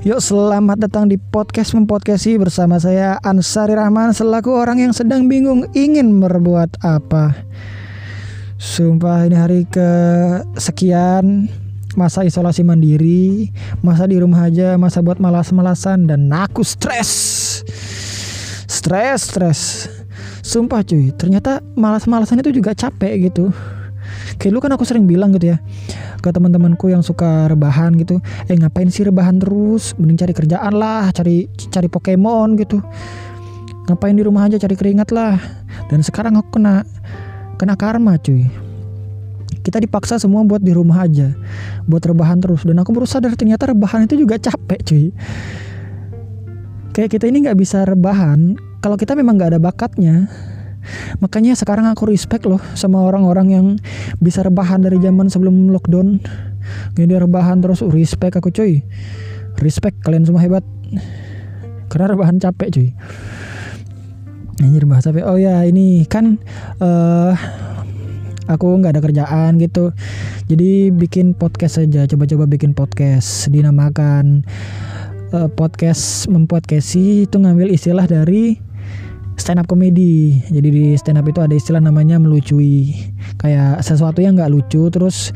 Yuk selamat datang di podcast mempodcasti bersama saya Ansari Rahman selaku orang yang sedang bingung ingin berbuat apa. Sumpah ini hari ke sekian masa isolasi mandiri, masa di rumah aja, masa buat malas-malasan dan aku stres. Stres, stres. Sumpah cuy, ternyata malas-malasan itu juga capek gitu. Kayak lu kan aku sering bilang gitu ya ke teman-temanku yang suka rebahan gitu. Eh ngapain sih rebahan terus? Mending cari kerjaan lah cari cari Pokemon gitu. Ngapain di rumah aja cari keringat lah. Dan sekarang aku kena kena karma cuy. Kita dipaksa semua buat di rumah aja buat rebahan terus. Dan aku baru sadar ternyata rebahan itu juga capek cuy. Kayak kita ini nggak bisa rebahan. Kalau kita memang nggak ada bakatnya Makanya sekarang aku respect loh sama orang-orang yang bisa rebahan dari zaman sebelum lockdown. Gini rebahan terus uh, respect aku cuy. Respect kalian semua hebat. Karena rebahan capek cuy. Anjir bahasa capek. Oh ya ini kan uh, aku nggak ada kerjaan gitu. Jadi bikin podcast saja. Coba-coba bikin podcast. Dinamakan uh, podcast mempodcasti itu ngambil istilah dari stand up comedy. Jadi di stand up itu ada istilah namanya melucui. Kayak sesuatu yang nggak lucu terus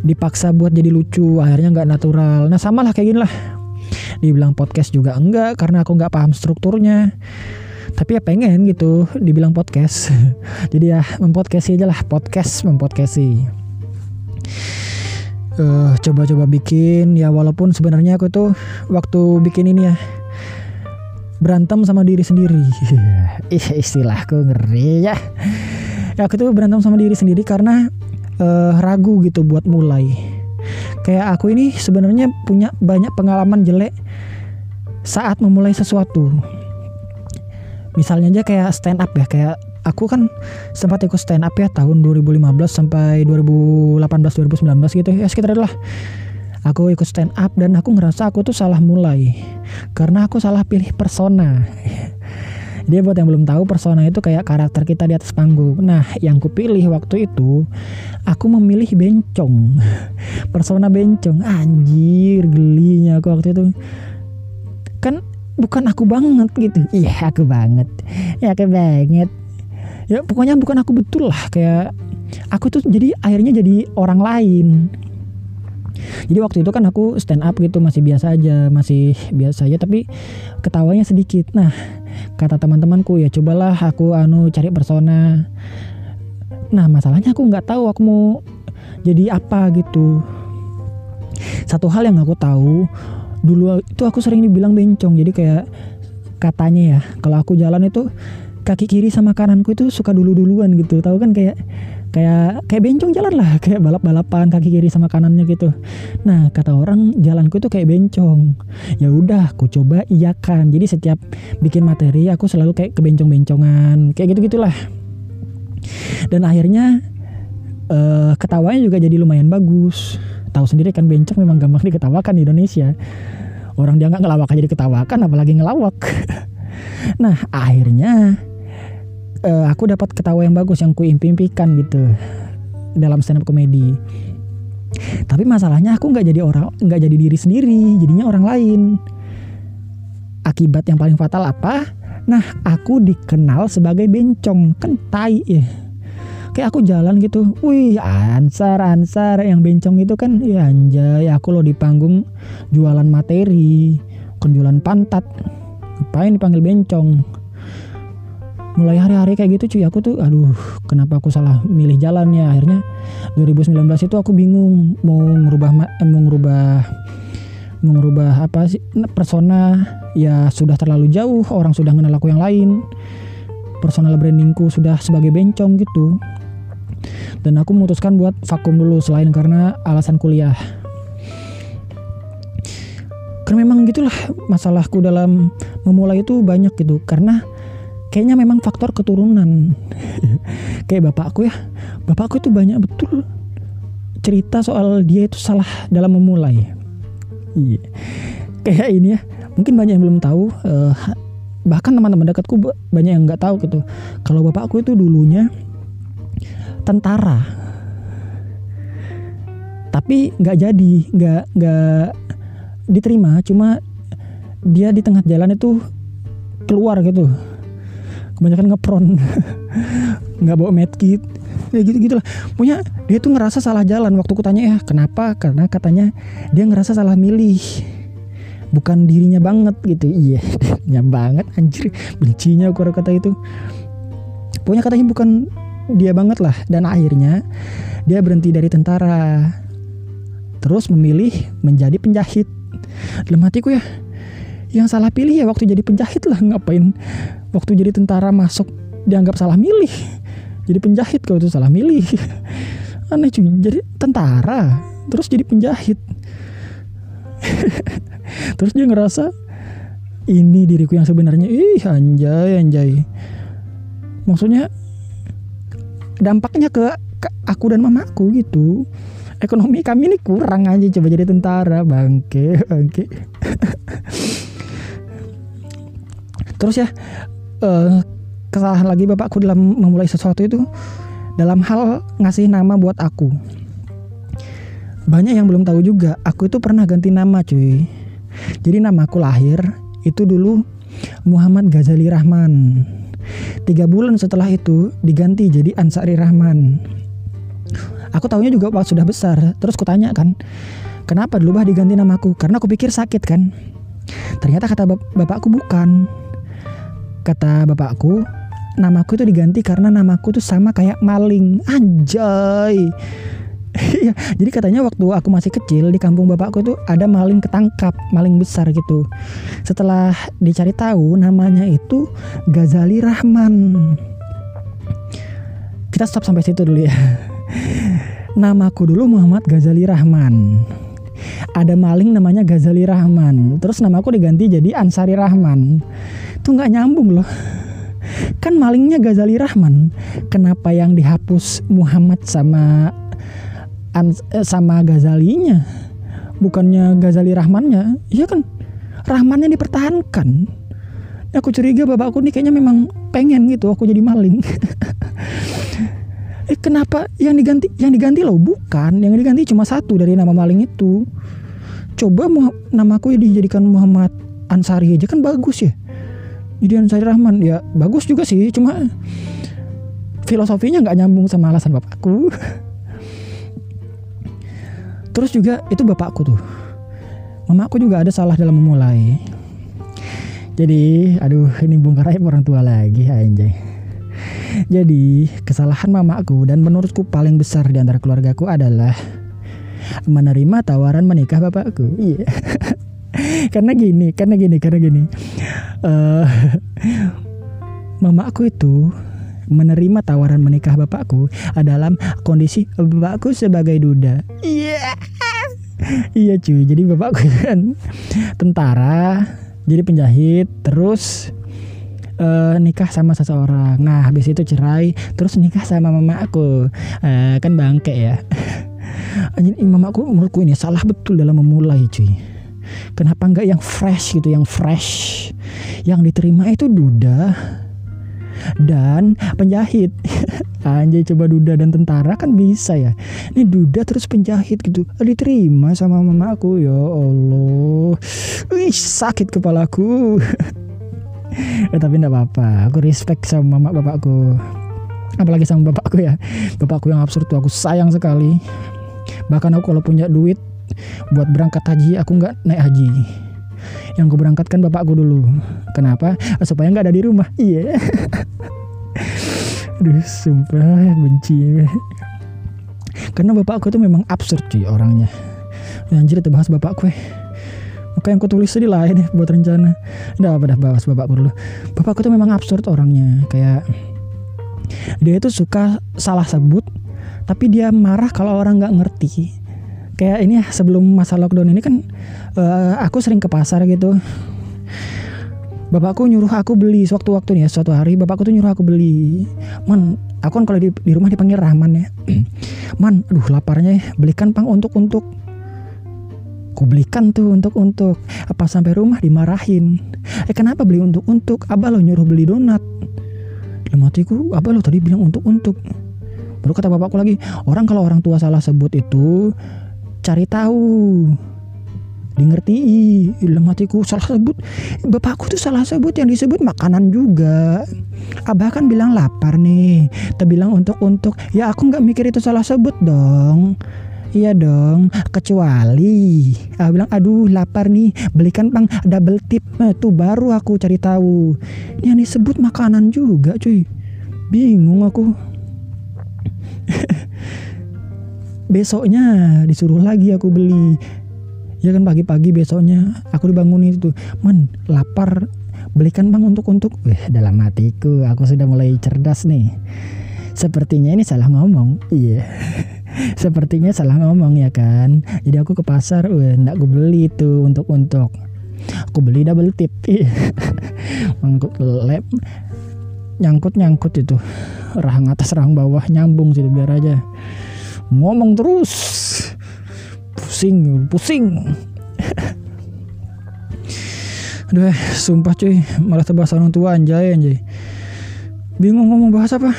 dipaksa buat jadi lucu, akhirnya nggak natural. Nah sama lah kayak gini lah. Dibilang podcast juga enggak karena aku nggak paham strukturnya. Tapi ya pengen gitu dibilang podcast. jadi ya mempodcasti aja lah, podcast mempodcasti. Uh, coba-coba bikin ya walaupun sebenarnya aku tuh waktu bikin ini ya berantem sama diri sendiri. Ih istilahku ngeri ya. Ya aku tuh berantem sama diri sendiri karena uh, ragu gitu buat mulai. Kayak aku ini sebenarnya punya banyak pengalaman jelek saat memulai sesuatu. Misalnya aja kayak stand up ya, kayak aku kan sempat ikut stand up ya tahun 2015 sampai 2018 2019 gitu ya sekitar itulah aku ikut stand up dan aku ngerasa aku tuh salah mulai karena aku salah pilih persona dia buat yang belum tahu persona itu kayak karakter kita di atas panggung. Nah, yang kupilih waktu itu aku memilih bencong. Persona bencong. Anjir, gelinya aku waktu itu. Kan bukan aku banget gitu. Iya, aku banget. Ya, aku banget. Ya, pokoknya bukan aku betul lah kayak aku tuh jadi akhirnya jadi orang lain jadi waktu itu kan aku stand up gitu masih biasa aja masih biasa aja tapi ketawanya sedikit. Nah kata teman-temanku ya cobalah aku anu cari persona. Nah masalahnya aku nggak tahu aku mau jadi apa gitu. Satu hal yang aku tahu dulu itu aku sering dibilang bencong. Jadi kayak katanya ya kalau aku jalan itu kaki kiri sama kananku itu suka dulu duluan gitu. Tahu kan kayak kayak kayak bencong jalan lah kayak balap balapan kaki kiri sama kanannya gitu. Nah kata orang jalanku itu kayak bencong. Ya udah aku coba iyakan jadi setiap bikin materi aku selalu kayak kebencong bencongan kayak gitu gitulah dan akhirnya uh, ketawanya juga jadi lumayan bagus. Tahu sendiri kan bencong memang gampang diketawakan di Indonesia. Orang dia nggak ngelawak aja diketawakan apalagi ngelawak. Nah akhirnya uh, aku dapat ketawa yang bagus yang kuimpikan gitu dalam stand up komedi. Tapi masalahnya aku nggak jadi orang nggak jadi diri sendiri jadinya orang lain. Akibat yang paling fatal apa? Nah aku dikenal sebagai bencong kan tai ya. Kayak aku jalan gitu wih ansar ansar yang bencong itu kan ya anjay aku lo di panggung jualan materi jualan pantat. Ngapain dipanggil bencong mulai hari-hari kayak gitu cuy. Aku tuh aduh kenapa aku salah milih jalannya akhirnya 2019 itu aku bingung mau ngerubah eh, mau ngerubah mau ngerubah apa sih persona ya sudah terlalu jauh orang sudah kenal aku yang lain. Personal brandingku sudah sebagai bencong gitu. Dan aku memutuskan buat vakum dulu selain karena alasan kuliah. Karena memang gitulah masalahku dalam memulai itu banyak gitu. Karena kayaknya memang faktor keturunan. Kayak bapakku ya. Bapakku itu banyak betul cerita soal dia itu salah dalam memulai. Iya. Kayak ini ya mungkin banyak yang belum tahu uh, bahkan teman-teman dekatku banyak yang nggak tahu gitu. Kalau bapakku itu dulunya tentara. Tapi nggak jadi nggak nggak diterima. Cuma dia di tengah jalan itu keluar gitu kebanyakan ngepron. Nggak bawa medkit. Ya gitu gitulah. Punya dia tuh ngerasa salah jalan. Waktu ku tanya ya kenapa? Karena katanya dia ngerasa salah milih. Bukan dirinya banget gitu. Iya nya banget anjir. Bencinya aku kata itu. Punya katanya bukan dia banget lah. Dan akhirnya dia berhenti dari tentara. Terus memilih menjadi penjahit. Dalam hatiku ya yang salah pilih ya waktu jadi penjahit lah ngapain waktu jadi tentara masuk dianggap salah milih. Jadi penjahit kalau itu salah milih. Aneh cuy jadi tentara terus jadi penjahit. Terus dia ngerasa ini diriku yang sebenarnya. Ih anjay anjay. Maksudnya dampaknya ke, ke aku dan mamaku gitu. Ekonomi kami ini kurang aja coba jadi tentara bangke bangke terus ya uh, kesalahan lagi bapakku dalam memulai sesuatu itu dalam hal ngasih nama buat aku. Banyak yang belum tahu juga, aku itu pernah ganti nama cuy. Jadi nama aku lahir itu dulu Muhammad Ghazali Rahman. Tiga bulan setelah itu diganti jadi Ansari Rahman. Aku tahunya juga waktu sudah besar. Terus kutanya kan, kenapa dulu bah diganti namaku? Karena aku pikir sakit kan. Ternyata kata bap bapakku bukan. Kata bapakku, namaku itu diganti karena namaku tuh sama kayak maling anjay ya, jadi katanya waktu aku masih kecil di kampung bapakku tuh ada maling ketangkap, maling besar gitu. Setelah dicari tahu namanya itu Ghazali Rahman. Kita stop sampai situ dulu ya. Namaku dulu Muhammad Ghazali Rahman. Ada maling namanya Ghazali Rahman. Terus namaku diganti jadi Ansari Rahman. Itu nggak nyambung loh. Kan malingnya Ghazali Rahman. Kenapa yang dihapus Muhammad sama eh, sama Ghazalinya? Bukannya Ghazali Rahmannya? Iya kan? Rahmannya dipertahankan. Aku curiga bapakku nih kayaknya memang pengen gitu aku jadi maling. eh kenapa? Yang diganti yang diganti loh bukan. Yang diganti cuma satu dari nama maling itu. Coba namaku dijadikan Muhammad Ansari aja kan bagus ya. Jadi Ansari Rahman ya bagus juga sih cuma filosofinya nggak nyambung sama alasan bapakku. Terus juga itu bapakku tuh. Mamaku juga ada salah dalam memulai. Jadi aduh ini bongkar aib orang tua lagi anjay jadi kesalahan mamaku dan menurutku paling besar di antara keluargaku adalah menerima tawaran menikah bapakku iya yeah. karena gini karena gini karena gini uh, mamaku itu menerima tawaran menikah bapakku dalam kondisi bapakku sebagai duda iya yeah. iya cuy jadi bapakku kan tentara jadi penjahit terus uh, nikah sama seseorang nah habis itu cerai terus nikah sama mamaku uh, kan bangke ya Anjir, mamaku menurutku ini salah betul dalam memulai cuy Kenapa nggak yang fresh gitu, yang fresh? Yang diterima itu duda dan penjahit. Anjay coba duda dan tentara kan bisa ya. Ini duda terus penjahit gitu. Diterima sama mama aku ya Allah. Wih sakit kepalaku. eh, tapi enggak apa-apa. Aku respect sama mama bapakku. Apalagi sama bapakku ya. Bapakku yang absurd tuh aku sayang sekali. Bahkan aku kalau punya duit buat berangkat haji aku nggak naik haji yang gue berangkatkan bapakku dulu kenapa supaya nggak ada di rumah iya yeah. aduh sumpah benci karena bapakku tuh memang absurd cuy orangnya ya, anjir itu bahas bapakku ya Oke yang kutulis sedih lah ini buat rencana. Udah apa dah bahas bapakku dulu Bapakku tuh memang absurd orangnya. Kayak Dia itu suka salah sebut Tapi dia marah kalau orang nggak ngerti. Kayak ini ya sebelum masa lockdown ini kan uh, aku sering ke pasar gitu. Bapakku nyuruh aku beli sewaktu-waktu nih ya suatu hari bapakku tuh nyuruh aku beli. Man aku kan kalau di, di rumah dipanggil Rahman ya. Man aduh laparnya ya. Belikan pang untuk untuk ku belikan tuh untuk untuk apa sampai rumah dimarahin. Eh kenapa beli untuk untuk? Abah lo nyuruh beli donat. Dalam hatiku abah lo tadi bilang untuk untuk. Baru kata bapakku lagi orang kalau orang tua salah sebut itu cari tahu. Di ngerti matiku salah sebut. Bapakku tuh salah sebut yang disebut makanan juga. Abah kan bilang lapar nih. Bilang untuk untuk. Ya aku nggak mikir itu salah sebut dong Iya dong, kecuali ah bilang aduh lapar nih, belikan bang double tip. Nah, tuh baru aku cari tahu. Yang disebut makanan juga, cuy. Bingung aku. Besoknya disuruh lagi aku beli. Ya kan pagi-pagi besoknya aku dibangunin itu, "Man, lapar. Belikan Bang untuk untuk." Eh, dalam hatiku aku sudah mulai cerdas nih. Sepertinya ini salah ngomong. Iya. Sepertinya salah ngomong ya kan. Jadi aku ke pasar, wah ndak gue beli itu untuk untuk. Aku beli double tip. Mangkuk lem nyangkut nyangkut itu rahang atas rahang bawah nyambung sih biar aja ngomong terus pusing pusing Aduh, sumpah cuy, malah terbahas orang tua anjay anjay. Bingung ngomong bahas apa?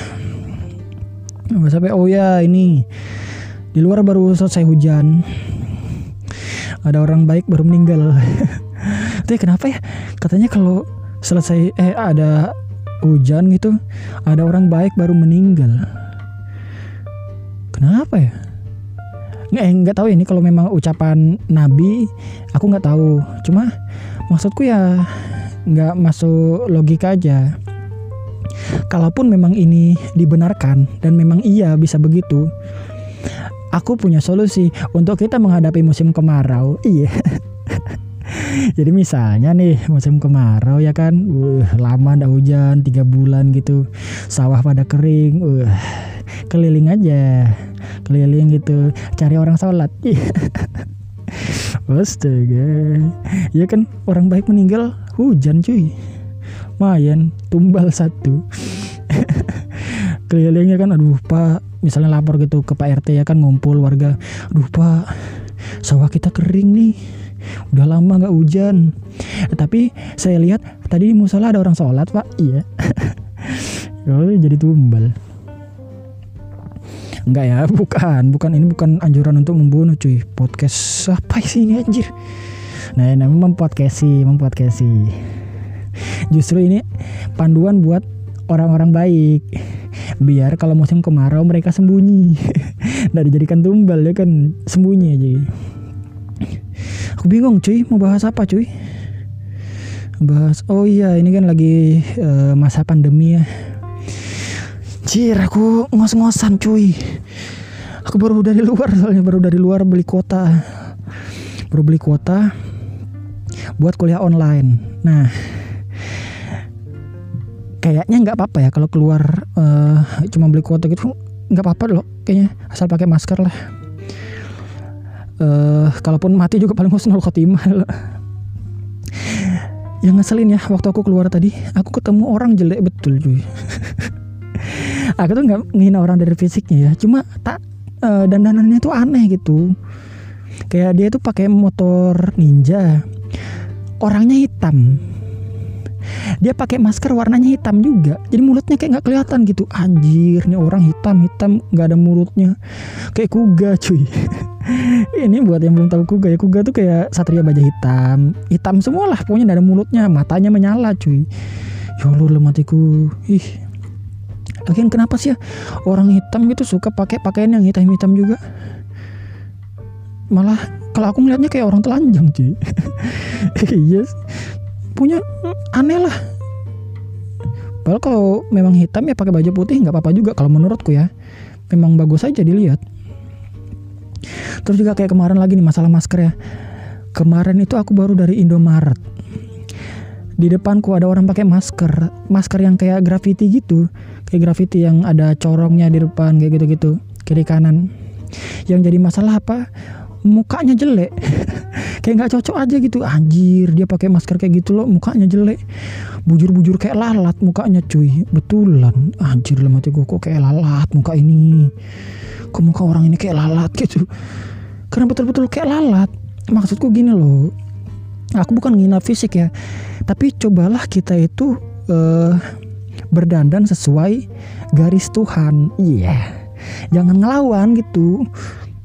Bahas apa? Oh ya, ini di luar baru selesai hujan. Ada orang baik baru meninggal. Tapi kenapa ya? Katanya kalau selesai eh ada hujan gitu ada orang baik baru meninggal. Kenapa ya? Nggak eh, nggak tahu ini kalau memang ucapan nabi aku nggak tahu. Cuma maksudku ya nggak masuk logika aja. Kalaupun memang ini dibenarkan dan memang iya bisa begitu aku punya solusi untuk kita menghadapi musim kemarau. Iya. Jadi misalnya nih musim kemarau ya kan, uh, lama ndak hujan tiga bulan gitu, sawah pada kering, uh, keliling aja, keliling gitu, cari orang sholat. Astaga, ya kan orang baik meninggal hujan cuy, mayan tumbal satu. kelilingnya kan aduh pak misalnya lapor gitu ke Pak RT ya kan ngumpul warga aduh Pak sawah kita kering nih udah lama nggak hujan tapi saya lihat tadi di musola ada orang sholat Pak iya oh, jadi tumbal Enggak ya, bukan, bukan ini bukan anjuran untuk membunuh cuy. Podcast apa sih ini anjir? Nah, ini mempodcasti, mempodcasti. Justru ini panduan buat orang-orang baik. Biar kalau musim kemarau mereka sembunyi. Nggak dijadikan tumbal ya kan? Sembunyi aja. Aku bingung cuy. Mau bahas apa cuy? Bahas oh iya ini kan lagi uh, masa pandemi ya. Cir aku ngos-ngosan cuy. Aku baru dari luar soalnya baru dari luar beli kuota. Baru beli kuota buat kuliah online. Nah kayaknya nggak apa-apa ya kalau keluar uh, cuma beli kuota gitu nggak apa-apa loh kayaknya asal pakai masker lah. Uh, kalaupun mati juga paling husnul khotimah. Loh. yang ngeselin ya waktu aku keluar tadi aku ketemu orang jelek betul cuy. Aku tuh nggak ngina orang dari fisiknya ya cuma tak uh, dandanannya tuh aneh gitu. Kayak dia tuh pakai motor ninja orangnya hitam dia pakai masker warnanya hitam juga. Jadi mulutnya kayak nggak kelihatan gitu. Anjir nih orang hitam hitam nggak ada mulutnya. Kayak kuga cuy. Ini buat yang belum tahu kuga ya kuga tuh kayak satria baja hitam. Hitam semua lah pokoknya nggak ada mulutnya. Matanya menyala cuy. Ya Allah matiku ih. Lagian kenapa sih ya? Orang hitam gitu suka pakai pakaian yang hitam-hitam juga? Malah kalau aku melihatnya kayak orang telanjang cuy. iya, punya aneh lah Padahal kalau memang hitam ya pakai baju putih nggak apa-apa juga kalau menurutku ya. Memang bagus aja dilihat. Terus juga kayak kemarin lagi nih masalah masker ya. Kemarin itu aku baru dari Indomaret. Di depanku ada orang pakai masker, masker yang kayak graffiti gitu, kayak graffiti yang ada corongnya di depan kayak gitu-gitu, kiri kanan. Yang jadi masalah apa? mukanya jelek kayak nggak cocok aja gitu. Anjir dia pakai masker kayak gitu loh. Mukanya jelek. Bujur-bujur kayak lalat mukanya cuy. Betulan. Anjir lah mati gue kok kayak lalat muka ini. Kok muka orang ini kayak lalat gitu. Karena betul-betul kayak lalat. Maksudku gini loh. Aku bukan ngina fisik ya. Tapi cobalah kita itu uh, berdandan sesuai garis Tuhan. Iya. Yeah. jangan ngelawan gitu.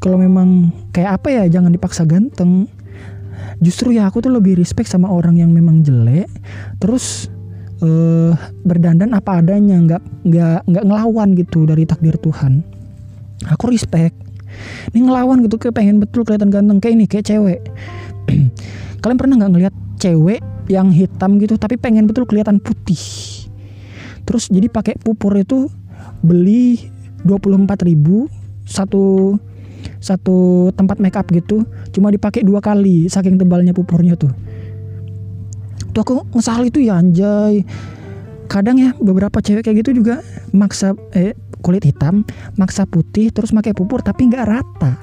Kalau memang kayak apa ya jangan dipaksa ganteng justru ya aku tuh lebih respect sama orang yang memang jelek terus uh, berdandan apa adanya nggak nggak nggak ngelawan gitu dari takdir Tuhan. Aku respect. Ini ngelawan gitu kayak pengen betul kelihatan ganteng kayak ini kayak cewek. Kalian pernah nggak ngelihat cewek yang hitam gitu tapi pengen betul kelihatan putih? Terus jadi pakai pupur itu beli 24 ribu satu satu tempat make up gitu cuma dipakai dua kali saking tebalnya pupurnya tuh. Tuh aku ngesal itu ya anjay. Kadang ya beberapa cewek kayak gitu juga maksa eh kulit hitam maksa putih terus pakai pupur tapi nggak rata.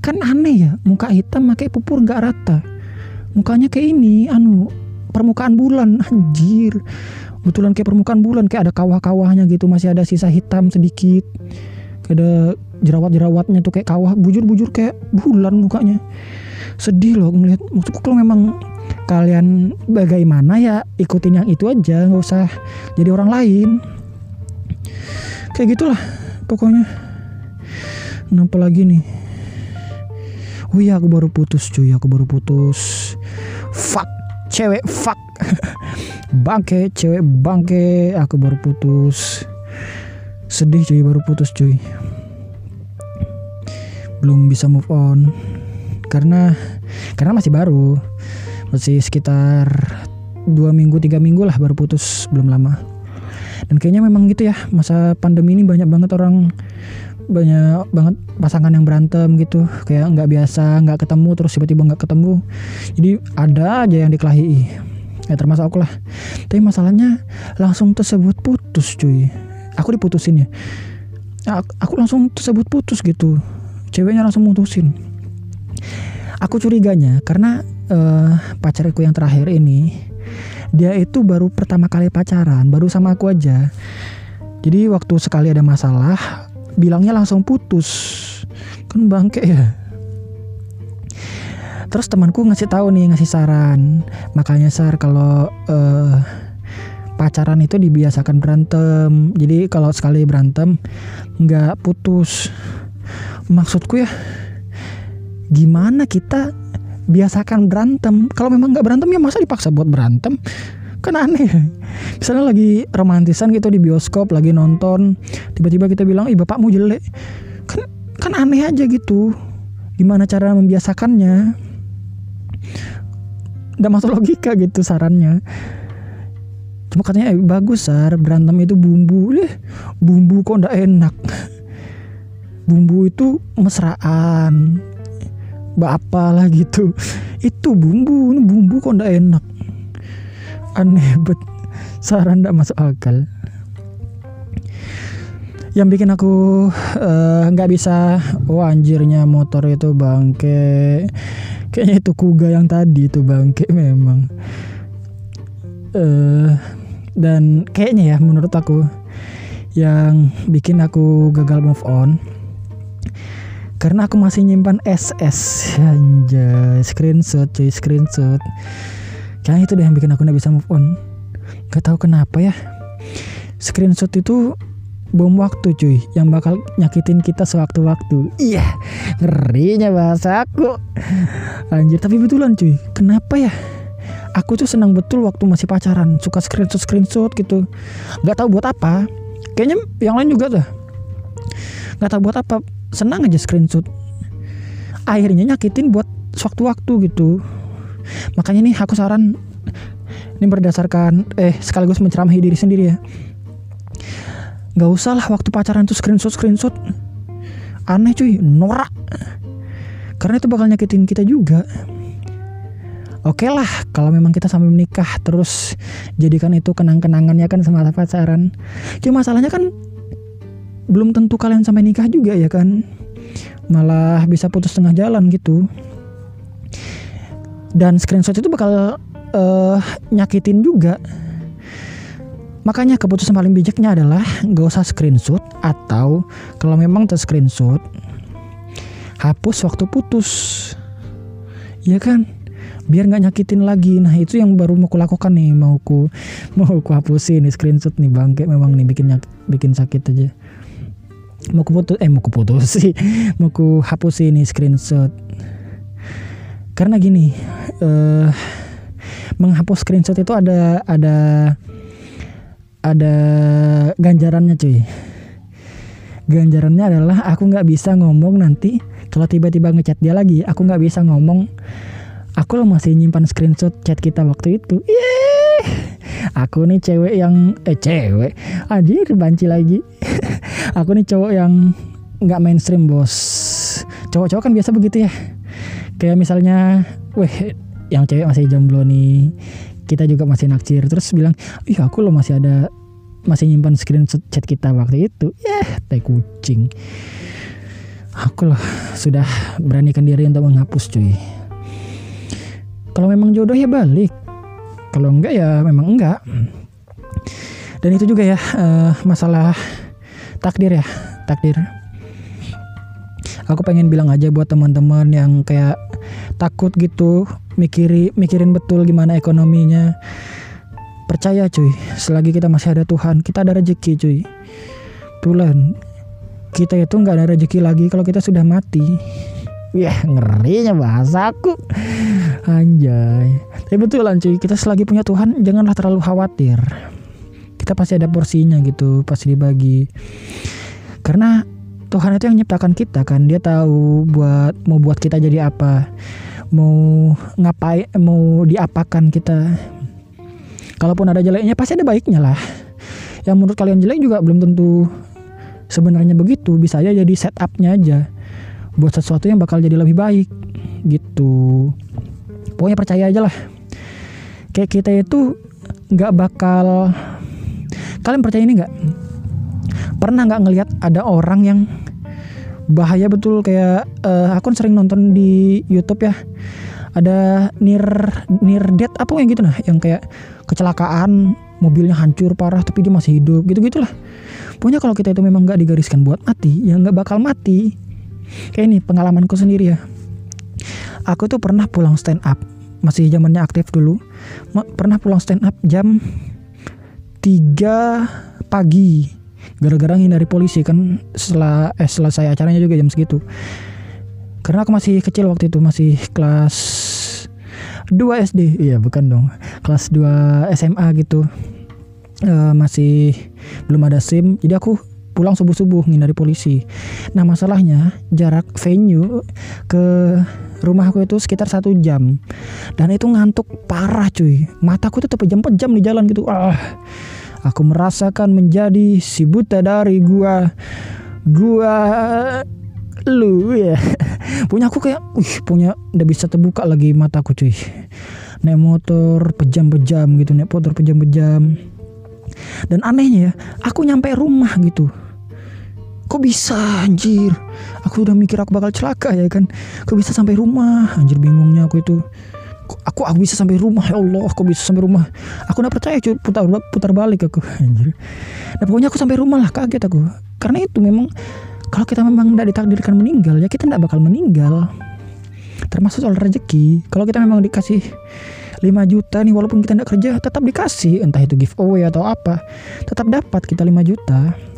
Kan aneh ya muka hitam pakai pupur nggak rata. Mukanya kayak ini anu permukaan bulan anjir. Betulan kayak permukaan bulan kayak ada kawah-kawahnya gitu masih ada sisa hitam sedikit. Ada jerawat-jerawatnya tuh kayak kawah bujur-bujur kayak bulan mukanya. Sedih loh ngeliat. Maksudku kalau memang kalian bagaimana ya ikutin yang itu aja nggak usah jadi orang lain. Kayak gitulah pokoknya. Kenapa lagi nih? Oh iya aku baru putus cuy. Aku baru putus. Fuck cewek fuck. Bangke cewek bangke. Aku baru putus. Sedih cuy baru putus cuy belum bisa move on. Karena karena masih baru. Masih sekitar dua minggu tiga minggu lah baru putus belum lama. Dan kayaknya memang gitu ya masa pandemi ini banyak banget orang banyak banget pasangan yang berantem gitu. Kayak nggak biasa nggak ketemu terus tiba-tiba nggak ketemu. Jadi ada aja yang dikelahi ya termasuk aku lah. Tapi masalahnya langsung tersebut putus cuy. Aku diputusin ya. Aku langsung tersebut putus gitu ceweknya langsung mutusin. Aku curiganya karena uh, pacarku yang terakhir ini dia itu baru pertama kali pacaran baru sama aku aja. Jadi waktu sekali ada masalah bilangnya langsung putus. Kan bangke ya. Terus temanku ngasih tahu nih ngasih saran. Makanya sar kalau uh, pacaran itu dibiasakan berantem. Jadi kalau sekali berantem nggak putus maksudku ya gimana kita biasakan berantem? Kalau memang nggak berantem ya masa dipaksa buat berantem? Kan aneh. Misalnya lagi romantisan gitu di bioskop lagi nonton tiba-tiba kita bilang ih bapakmu jelek. Kan kan aneh aja gitu. Gimana cara membiasakannya? Udah masuk logika gitu sarannya. Cuma katanya eh, bagus sar. Berantem itu bumbu. Eh bumbu kok ndak enak bumbu itu mesraan. Lah gitu. Itu bumbu ini bumbu kok ndak enak. Aneh bet saran ndak masuk akal. Yang bikin aku eh, nggak uh, bisa oh anjirnya motor itu bangke. Kayaknya itu kuga yang tadi itu bangke memang. Uh, dan kayaknya ya menurut aku yang bikin aku gagal move on karena aku masih nyimpan SS anjay screenshot cuy screenshot. Kayaknya itu deh yang bikin aku nggak bisa move on. Gak tahu kenapa ya. Screenshot itu bom waktu cuy yang bakal nyakitin kita sewaktu-waktu. Iya ngerinya bahasa aku. Anjir tapi betulan cuy kenapa ya? Aku tuh senang betul waktu masih pacaran suka screenshot screenshot gitu. Nggak tahu buat apa. Kayaknya yang lain juga tuh. Nggak tahu buat apa senang aja screenshot. Akhirnya nyakitin buat sewaktu-waktu gitu. Makanya nih aku saran ini berdasarkan eh sekaligus menceramahi diri sendiri ya. Nggak usah lah waktu pacaran tuh screenshot screenshot. Aneh cuy norak. Karena itu bakal nyakitin kita juga. Oke okay lah, kalau memang kita sampai menikah terus jadikan itu kenang-kenangannya kan semata pacaran. Cuma masalahnya kan belum tentu kalian sampai nikah juga ya kan? Malah bisa putus tengah jalan gitu. Dan screenshot itu bakal uh, nyakitin juga. Makanya keputusan paling bijaknya adalah gak usah screenshot atau kalau memang ter screenshot hapus waktu putus. Ya kan? Biar nggak nyakitin lagi. Nah itu yang baru mau kulakukan nih mau ku mau ku hapusin nih screenshot nih bangke memang nih bikin bikin sakit aja mau ku putus eh mau ku putus sih. Mau ku hapus ini screenshot. Karena gini uh, menghapus screenshot itu ada ada ada ganjarannya cuy. Ganjarannya adalah aku nggak bisa ngomong nanti kalau tiba-tiba ngechat dia lagi. Aku nggak bisa ngomong. Aku lo masih nyimpan screenshot chat kita waktu itu. Yeay! Aku nih cewek yang eh cewek? Anjir banci lagi. Aku nih cowok yang nggak mainstream bos. Cowok-cowok kan biasa begitu ya. Kayak misalnya weh yang cewek masih jomblo nih. Kita juga masih naksir. Terus bilang ih aku lo masih ada masih nyimpan screenshot chat kita waktu itu. Ya yeah, teh kucing. Aku loh sudah beranikan diri untuk menghapus cuy. Kalau memang jodoh ya balik kalau enggak ya memang enggak. Dan itu juga ya uh, masalah takdir ya takdir. Aku pengen bilang aja buat teman-teman yang kayak takut gitu mikiri mikirin betul gimana ekonominya. Percaya cuy selagi kita masih ada Tuhan kita ada rezeki cuy. Bulan kita itu nggak ada rezeki lagi kalau kita sudah mati Wah ngerinya bahasa aku Anjay. Tapi betulan cuy. Kita selagi punya Tuhan Janganlah terlalu khawatir. Kita pasti ada porsinya gitu Pasti dibagi. Karena Tuhan itu yang menciptakan kita kan? Dia tahu buat Mau buat kita jadi apa. Mau ngapain Mau diapakan kita. Kalaupun ada jeleknya Pasti ada baiknya lah. Yang menurut kalian jelek juga belum tentu Sebenarnya begitu. Bisa aja jadi setupnya aja buat sesuatu yang bakal jadi lebih baik gitu. Pokoknya percaya aja lah. Kayak kita itu nggak bakal kalian percaya ini nggak? Pernah nggak ngelihat ada orang yang bahaya betul? Kayak uh, aku sering nonton di YouTube ya. Ada near near death apa yang gitu nah yang kayak kecelakaan mobilnya hancur parah tapi dia masih hidup gitu gitulah pokoknya kalau kita itu memang nggak digariskan buat mati ya nggak bakal mati kayak ini pengalamanku sendiri ya. Aku tuh pernah pulang stand up masih zamannya aktif dulu. Pernah pulang stand up jam 3 pagi. Gara-gara hindari polisi kan setelah eh selesai acaranya juga jam segitu. Karena aku masih kecil waktu itu masih kelas 2 SD iya bukan dong. Kelas 2 SMA gitu. Uh, masih belum ada SIM. Jadi aku pulang subuh-subuh ngindari polisi. Nah masalahnya jarak venue ke rumahku itu sekitar satu jam dan itu ngantuk parah cuy. Mataku tuh pejam-pejam di jalan gitu. Ah, aku merasakan menjadi si buta dari gua. Gua lu ya punya aku kayak wih punya udah bisa terbuka lagi mataku cuy naik motor pejam-pejam gitu naik motor pejam-pejam dan anehnya ya aku nyampe rumah gitu kok bisa anjir? Aku udah mikir aku bakal celaka ya kan? Kok bisa sampai rumah? Anjir bingungnya aku itu. Aku aku bisa sampai rumah? Ya Allah aku bisa sampai rumah? Aku nggak percaya cuy putar putar balik aku anjir. Nah pokoknya aku sampai rumah lah kaget aku. Karena itu memang kalau kita memang tidak ditakdirkan meninggal ya kita tidak bakal meninggal. Termasuk soal rezeki. Kalau kita memang dikasih 5 juta nih walaupun kita tidak kerja tetap dikasih. Entah itu giveaway atau apa tetap dapat kita 5 juta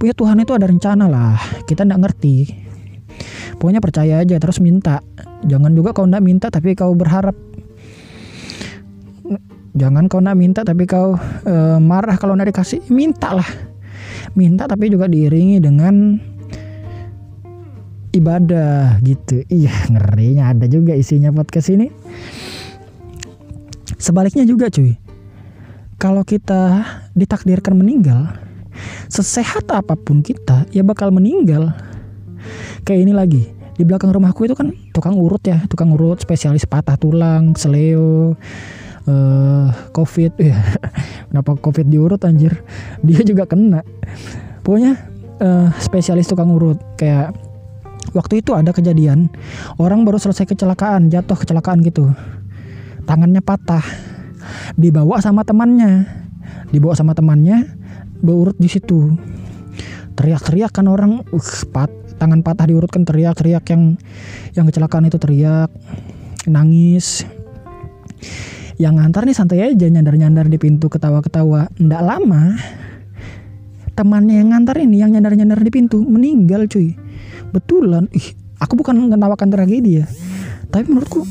punya Tuhan itu ada rencana lah. Kita nggak ngerti. Pokoknya percaya aja terus minta. Jangan juga kau nggak minta tapi kau berharap. Jangan kau nggak minta tapi kau e, marah kalau nggak dikasih. Minta lah. Minta tapi juga diiringi dengan ibadah gitu. Iya ngerinya ada juga isinya podcast ini. Sebaliknya juga cuy. Kalau kita ditakdirkan meninggal sesehat apa pun kita ya bakal meninggal. Kayak ini lagi di belakang rumahku itu kan tukang urut ya tukang urut spesialis patah tulang seleo uh, covid ya kenapa covid diurut anjir? Dia juga kena. Pokoknya uh, spesialis tukang urut kayak waktu itu ada kejadian orang baru selesai kecelakaan jatuh kecelakaan gitu. Tangannya patah dibawa sama temannya. Dibawa sama temannya berurut di situ. Teriak-teriak kan orang uh, pat, tangan patah diurutkan teriak-teriak yang yang kecelakaan itu teriak nangis. Yang ngantar nih santai aja nyandar-nyandar di pintu ketawa-ketawa. Ndak lama temannya yang ngantar ini yang nyandar-nyandar di pintu meninggal cuy. Betulan ih aku bukan menawarkan tragedi ya. Tapi menurutku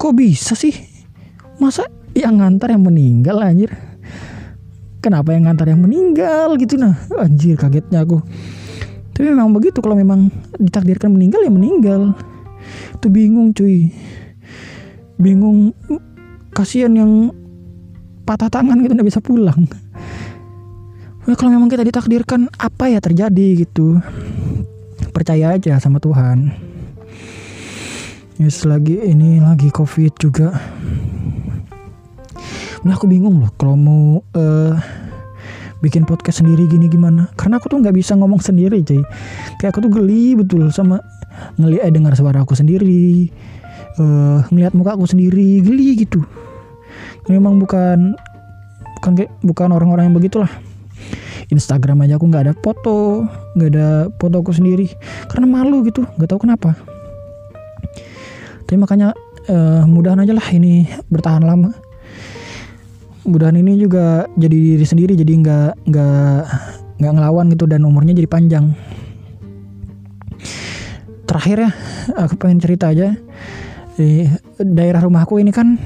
kok bisa sih? Masa yang ngantar yang meninggal anjir kenapa yang ngantar yang meninggal gitu? Nah anjir kagetnya aku. Tapi memang begitu kalau memang ditakdirkan meninggal ya meninggal. Itu bingung cuy. Bingung. Kasihan yang patah tangan gitu nggak bisa pulang. Nah, kalau memang kita ditakdirkan apa ya terjadi gitu? Percaya aja sama Tuhan. Yes lagi ini lagi covid juga. Nah aku bingung loh kalau mau uh, bikin podcast sendiri gini gimana? Karena aku tuh nggak bisa ngomong sendiri cuy. Kayak aku tuh geli betul sama ngeliat eh, dengar suara aku sendiri uh, ngelihat muka aku sendiri geli gitu. Memang bukan bukan kayak bukan orang-orang yang begitulah. Instagram aja aku nggak ada foto nggak ada foto aku sendiri. Karena malu gitu nggak tahu kenapa. Tapi makanya uh, mudahan aja lah ini bertahan lama mudahan ini juga jadi diri sendiri jadi nggak nggak nggak ngelawan gitu dan umurnya jadi panjang. Terakhir ya aku pengen cerita aja. Di daerah rumahku ini kan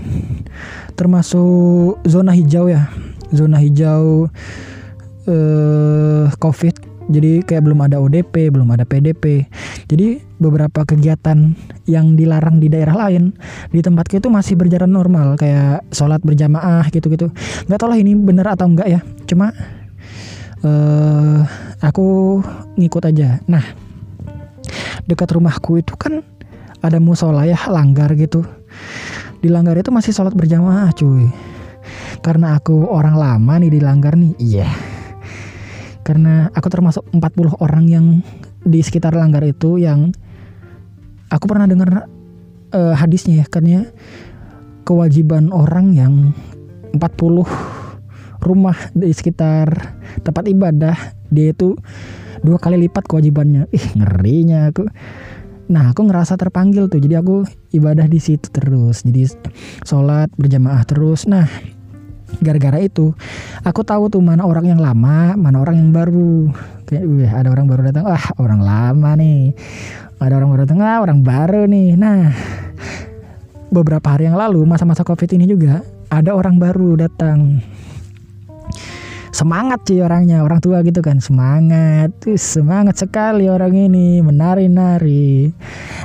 termasuk zona hijau ya. Zona hijau eh, covid jadi kayak belum ada ODP, belum ada PDP. Jadi beberapa kegiatan yang dilarang di daerah lain di tempat itu masih berjalan normal kayak sholat berjamaah gitu-gitu. Nggak tahu lah ini bener atau enggak ya. Cuma uh, aku ngikut aja. Nah dekat rumahku itu kan ada musola ya langgar gitu. Di langgar itu masih sholat berjamaah cuy. Karena aku orang lama nih di langgar nih, iya. Yeah karena aku termasuk 40 orang yang di sekitar langgar itu yang aku pernah dengar uh, hadisnya ya karena kewajiban orang yang 40 rumah di sekitar tempat ibadah dia itu dua kali lipat kewajibannya. Ih ngerinya aku. Nah aku ngerasa terpanggil tuh. Jadi aku ibadah di situ terus. Jadi sholat berjamaah terus. Nah gara-gara itu aku tahu tuh mana orang yang lama mana orang yang baru. Kayak wih ada orang baru datang. Wah orang lama nih. Ada orang baru datang. Ah orang baru nih. Nah beberapa hari yang lalu masa-masa covid ini juga ada orang baru datang. Semangat sih orangnya orang tua gitu kan. Semangat semangat sekali orang ini menari-nari.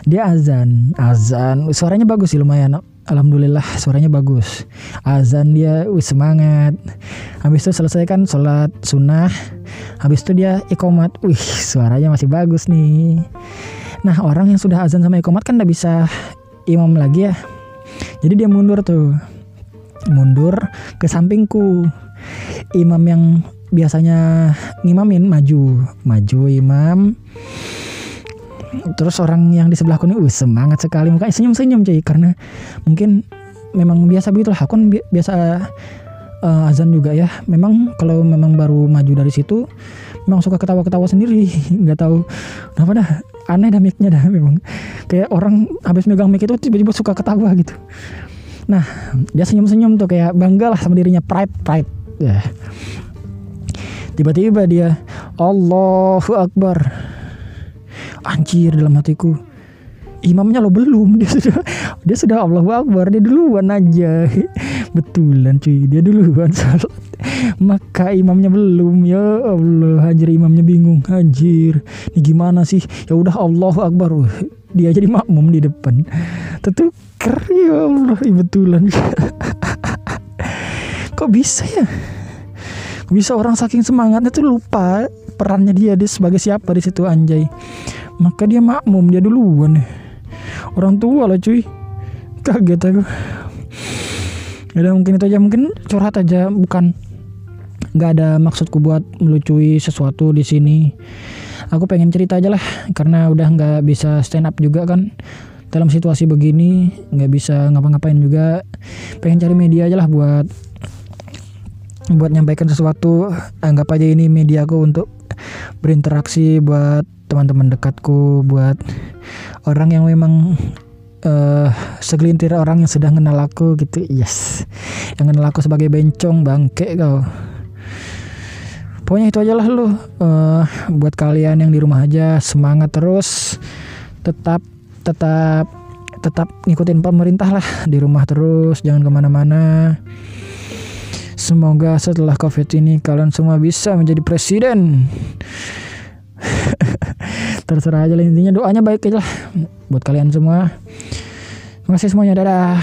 Dia azan azan. Suaranya bagus sih lumayan Alhamdulillah suaranya bagus. Azan dia wih, semangat. Habis itu selesai kan sholat sunnah. Habis itu dia ikomat. Wih suaranya masih bagus nih. Nah orang yang sudah azan sama ikomat kan udah bisa imam lagi ya. Jadi dia mundur tuh. Mundur ke sampingku. Imam yang biasanya ngimamin maju. Maju imam terus orang yang di sebelahku ini uh, semangat sekali. Mukanya senyum-senyum cuy. Karena mungkin memang biasa begitu lah aku kan bi biasa uh, azan juga ya. Memang kalau memang baru maju dari situ memang suka ketawa-ketawa sendiri. Nggak tahu kenapa dah. Aneh dah dah memang. Kayak orang habis megang mic itu tiba-tiba suka ketawa gitu. Nah dia senyum-senyum tuh. Kayak bangga lah sama dirinya. Pride pride. Ya. Tiba-tiba dia Allahu Akbar anjir dalam hatiku. Imamnya lo belum. Dia sudah dia sudah Allah Akbar. Dia duluan aja. Betulan cuy. Dia duluan. Salat maka imamnya belum. Ya Allah anjir imamnya bingung. Anjir ini gimana sih? Ya udah Allah Akbar. Dia jadi makmum di depan. Tentu ya Allah. Betulan. Kok bisa ya? Kok bisa orang saking semangatnya tuh lupa perannya dia. Dia sebagai siapa di situ anjay maka dia makmum dia duluan. Orang tua lah cuy. Kaget aku. Ya mungkin itu aja. Mungkin curhat aja bukan. Nggak ada maksudku buat melucui sesuatu di sini. Aku pengen cerita aja lah karena udah nggak bisa stand up juga kan. Dalam situasi begini nggak bisa ngapa-ngapain juga. Pengen cari media aja lah buat buat nyampaikan sesuatu. Anggap aja ini mediaku untuk berinteraksi buat teman-teman dekatku buat orang yang memang uh, segelintir orang yang sudah kenal aku gitu. Yes. Yang kenal aku sebagai bencong bangke kau. Pokoknya itu aja lah lu. Uh, buat kalian yang di rumah aja semangat terus. Tetap tetap tetap ngikutin pemerintah lah. Di rumah terus jangan ke mana-mana. Semoga setelah covid ini kalian semua bisa menjadi presiden terserah aja lah intinya doanya baik aja lah buat kalian semua. Terima kasih semuanya dadah